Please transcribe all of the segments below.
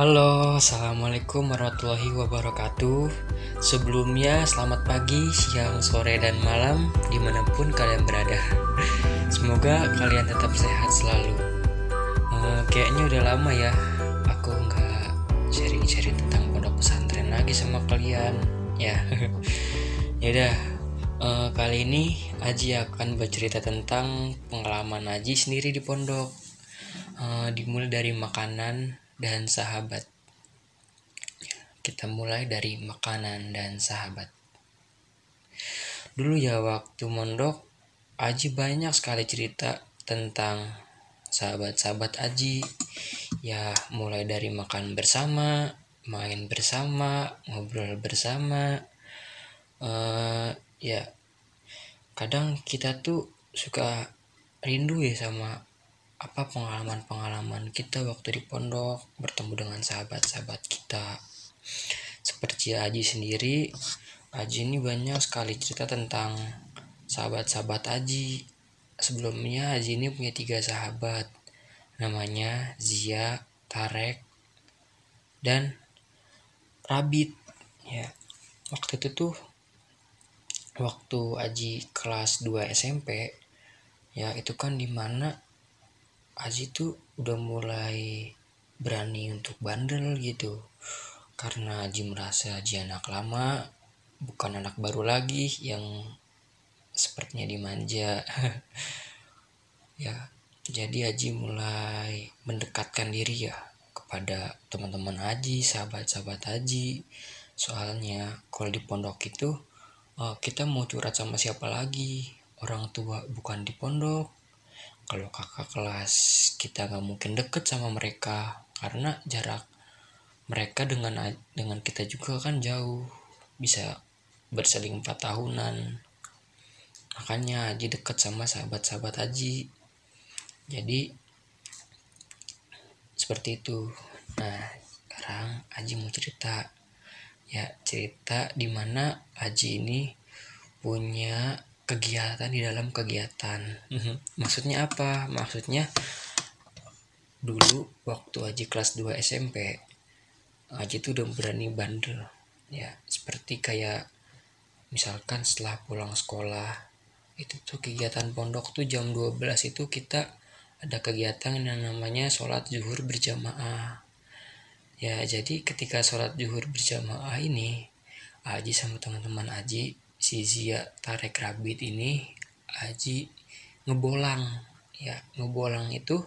Halo, assalamualaikum warahmatullahi wabarakatuh. Sebelumnya, selamat pagi, siang, sore, dan malam di mana pun kalian berada. Semoga kalian tetap sehat selalu. Uh, kayaknya udah lama ya, aku nggak sharing-sharing tentang pondok pesantren lagi sama kalian. Ya, ya udah. Uh, kali ini Aji akan bercerita tentang pengalaman Aji sendiri di pondok. Uh, dimulai dari makanan dan sahabat. Kita mulai dari makanan dan sahabat. Dulu ya waktu mondok, Aji banyak sekali cerita tentang sahabat-sahabat Aji. Ya mulai dari makan bersama, main bersama, ngobrol bersama. Uh, ya kadang kita tuh suka rindu ya sama apa pengalaman-pengalaman kita waktu di pondok bertemu dengan sahabat-sahabat kita. Seperti Aji sendiri Aji ini banyak sekali cerita tentang sahabat-sahabat Aji. Sebelumnya Aji ini punya tiga sahabat namanya Zia, Tarek, dan Rabit. Ya waktu itu tuh waktu Aji kelas 2 SMP ya itu kan di mana Aji tuh udah mulai berani untuk bandel gitu. Karena Aji merasa Aji anak lama bukan anak baru lagi yang sepertinya dimanja. Ya jadi Aji mulai mendekatkan diri ya kepada teman-teman Aji sahabat-sahabat Aji soalnya kalau di pondok itu eh, kita mau curhat sama siapa lagi? Orang tua bukan di pondok kalau kakak kelas kita nggak mungkin deket sama mereka. Karena jarak mereka dengan dengan kita juga kan jauh. Bisa berseling empat tahunan. Makanya Aji deket sama sahabat-sahabat Aji jadi seperti itu. Nah sekarang Aji mau cerita. Ya cerita di mana Aji ini punya kegiatan di dalam kegiatan. Mhm. Maksudnya apa? Maksudnya dulu waktu Aji kelas 2 SMP, Aji tuh udah berani bandel. Ya, seperti kayak misalkan setelah pulang sekolah, itu tuh kegiatan pondok tuh jam 12 itu kita ada kegiatan yang namanya sholat zuhur berjamaah. Ya, jadi ketika sholat zuhur berjamaah ini, Aji sama teman-teman Aji si Zia tarik rabit ini Aji ngebolang. Ya ngebolang itu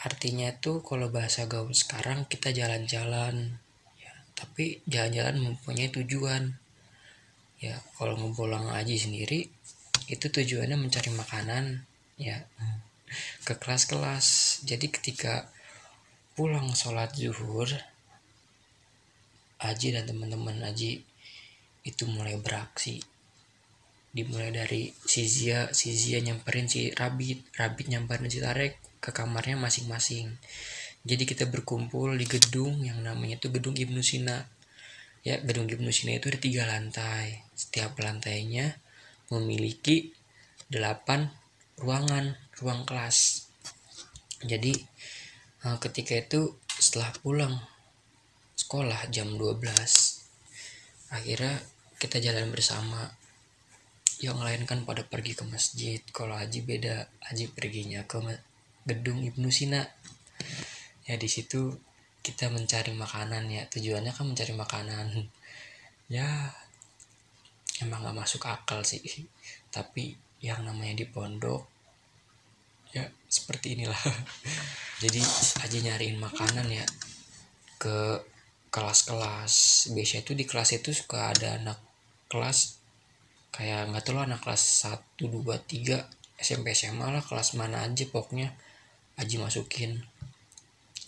artinya itu kalau bahasa gaul sekarang kita jalan-jalan. Ya tapi jalan-jalan mempunyai tujuan. Ya kalau ngebolang Aji sendiri itu tujuannya mencari makanan ya ke kelas-kelas. Jadi ketika pulang sholat zuhur Aji dan teman-teman Aji itu mulai beraksi. Dimulai dari si Zia si Zia nyamperin si Rabit Rabit nyamperin si Tarek ke kamarnya masing-masing. Jadi kita berkumpul di gedung yang namanya itu gedung Ibnu Sina. Ya gedung Ibnu Sina itu ada tiga lantai. Setiap lantainya memiliki delapan ruangan ruang kelas. Jadi eh, ketika itu setelah pulang sekolah jam 12 akhirnya kita jalan bersama. Yang lain kan pada pergi ke masjid. Kalau Haji beda Haji perginya ke gedung Ibnu Sina. Ya di situ kita mencari makanan ya. Tujuannya kan mencari makanan. Ya emang gak masuk akal sih. Tapi yang namanya di pondok ya seperti inilah. Jadi aja nyariin makanan ya ke kelas-kelas. Biasanya itu di kelas itu suka ada anak kelas kayak nggak tahu anak kelas 1, 2, 3 SMP SMA lah kelas mana aja pokoknya. Aji masukin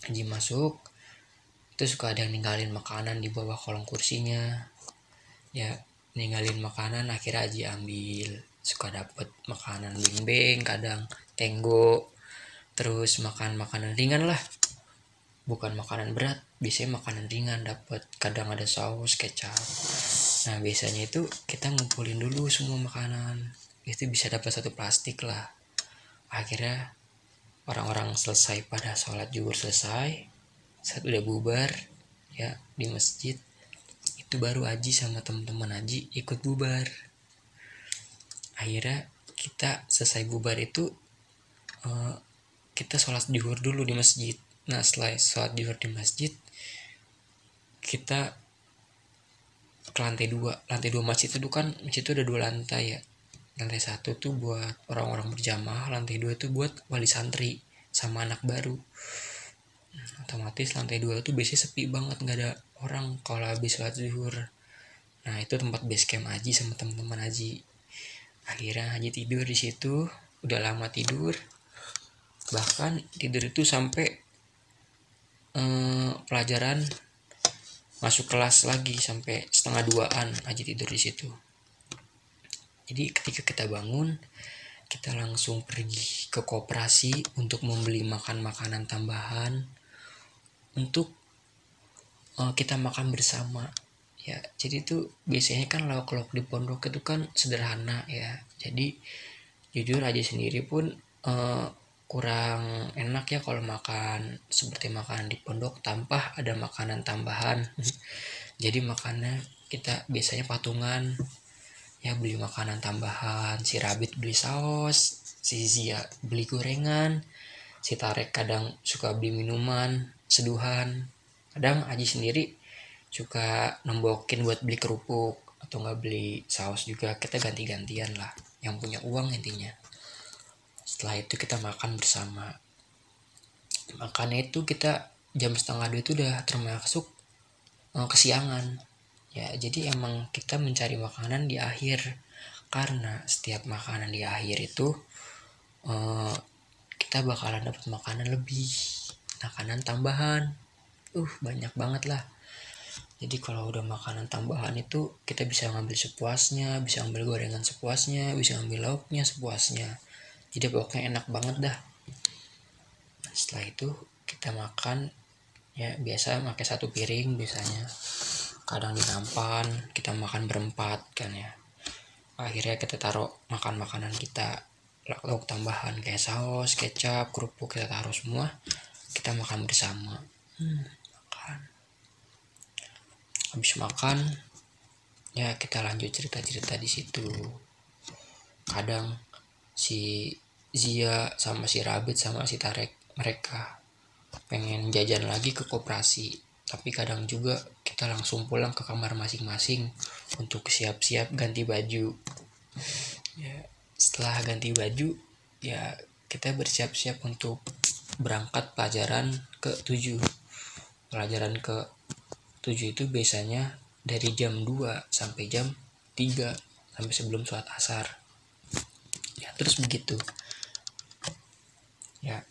Aji masuk itu suka ada yang ninggalin makanan di bawah kolong kursinya. Ya ninggalin makanan akhirnya Aji ambil. Suka dapet makanan bing kadang tenggo terus makan makanan ringan lah. Bukan makanan berat biasanya makanan ringan dapat kadang ada saus kecap Nah biasanya itu kita ngumpulin dulu semua makanan. Itu bisa dapat satu plastik lah. Akhirnya orang-orang selesai pada sholat juhur selesai saat udah bubar ya di masjid itu baru Aji sama teman-teman Aji ikut bubar. Akhirnya kita selesai bubar itu uh, kita sholat juhur dulu di masjid. Nah setelah sholat juhur di masjid kita ke lantai dua. Lantai dua masjid itu kan masjid itu ada dua lantai ya. Lantai satu tuh buat orang-orang berjamaah lantai dua itu buat wali santri sama anak baru. Otomatis lantai dua itu biasanya sepi banget nggak ada orang kalau habis sholat zuhur. Nah itu tempat base camp Aji sama teman-teman Aji akhirnya Aji tidur di situ udah lama tidur. Bahkan tidur itu sampai eh, pelajaran masuk kelas lagi sampai setengah duaan Aji tidur di situ. Jadi ketika kita bangun kita langsung pergi ke koperasi untuk membeli makan makanan tambahan untuk uh, kita makan bersama. Ya jadi itu biasanya kan lauk-lauk di pondok itu kan sederhana ya. Jadi jujur aja sendiri pun uh, kurang enak ya kalau makan seperti makanan di pondok tanpa ada makanan tambahan. Jadi makannya kita biasanya patungan ya beli makanan tambahan si Rabit beli saus si Zia beli gorengan si Tarek kadang suka beli minuman seduhan. Kadang Aji sendiri suka nembokin buat beli kerupuk atau nggak beli saus juga kita ganti-gantian lah yang punya uang intinya setelah itu kita makan bersama. Makannya itu kita jam setengah dua itu udah termasuk uh, kesiangan. Ya jadi emang kita mencari makanan di akhir. Karena setiap makanan di akhir itu uh, kita bakalan dapat makanan lebih. Makanan tambahan. Uh banyak banget lah. Jadi kalau udah makanan tambahan itu kita bisa ngambil sepuasnya bisa ngambil gorengan sepuasnya bisa ngambil lauknya sepuasnya jadi pokoknya enak banget dah. Setelah itu kita makan ya biasa pakai satu piring biasanya. Kadang di nampan kita makan berempat kan ya. Akhirnya kita taruh makan makanan kita lauk tambahan kayak saus kecap kerupuk kita taruh semua kita makan bersama. Hmm, makan. Habis makan ya kita lanjut cerita cerita di situ. Kadang si Zia sama si Rabit sama si Tarek mereka pengen jajan lagi ke koperasi. Tapi kadang juga kita langsung pulang ke kamar masing-masing untuk siap-siap ganti baju. Ya setelah ganti baju ya kita bersiap-siap untuk berangkat pelajaran ke 7 pelajaran ke 7 itu biasanya dari jam 2 sampai jam 3 sampai sebelum sholat asar terus begitu. Ya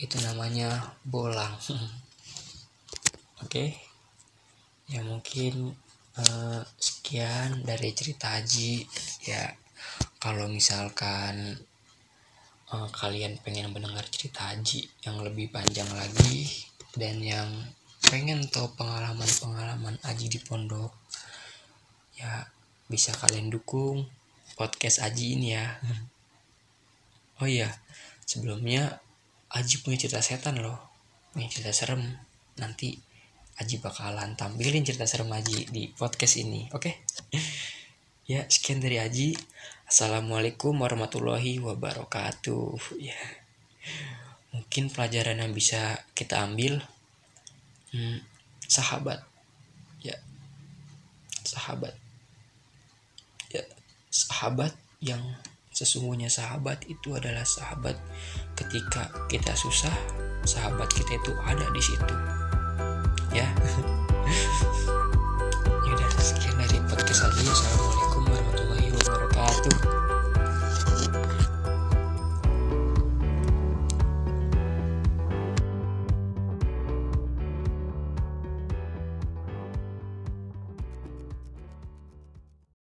itu namanya bolang. Oke. Okay? ya mungkin uh, sekian dari cerita Haji ya kalau misalkan uh, kalian pengen mendengar cerita Haji yang lebih panjang lagi dan yang pengen tahu pengalaman-pengalaman Aji di pondok ya bisa kalian dukung podcast Aji ini ya. Oh iya sebelumnya Aji punya cerita setan loh. Punya cerita serem. Nanti Aji bakalan tampilin cerita serem Aji di podcast ini oke? Okay? ya sekian dari Aji. Assalamualaikum warahmatullahi wabarakatuh. Ya, mungkin pelajaran yang bisa kita ambil, hmm, sahabat, ya, sahabat, sahabat yang sesungguhnya sahabat itu adalah sahabat ketika kita susah, sahabat kita itu ada di situ, ya.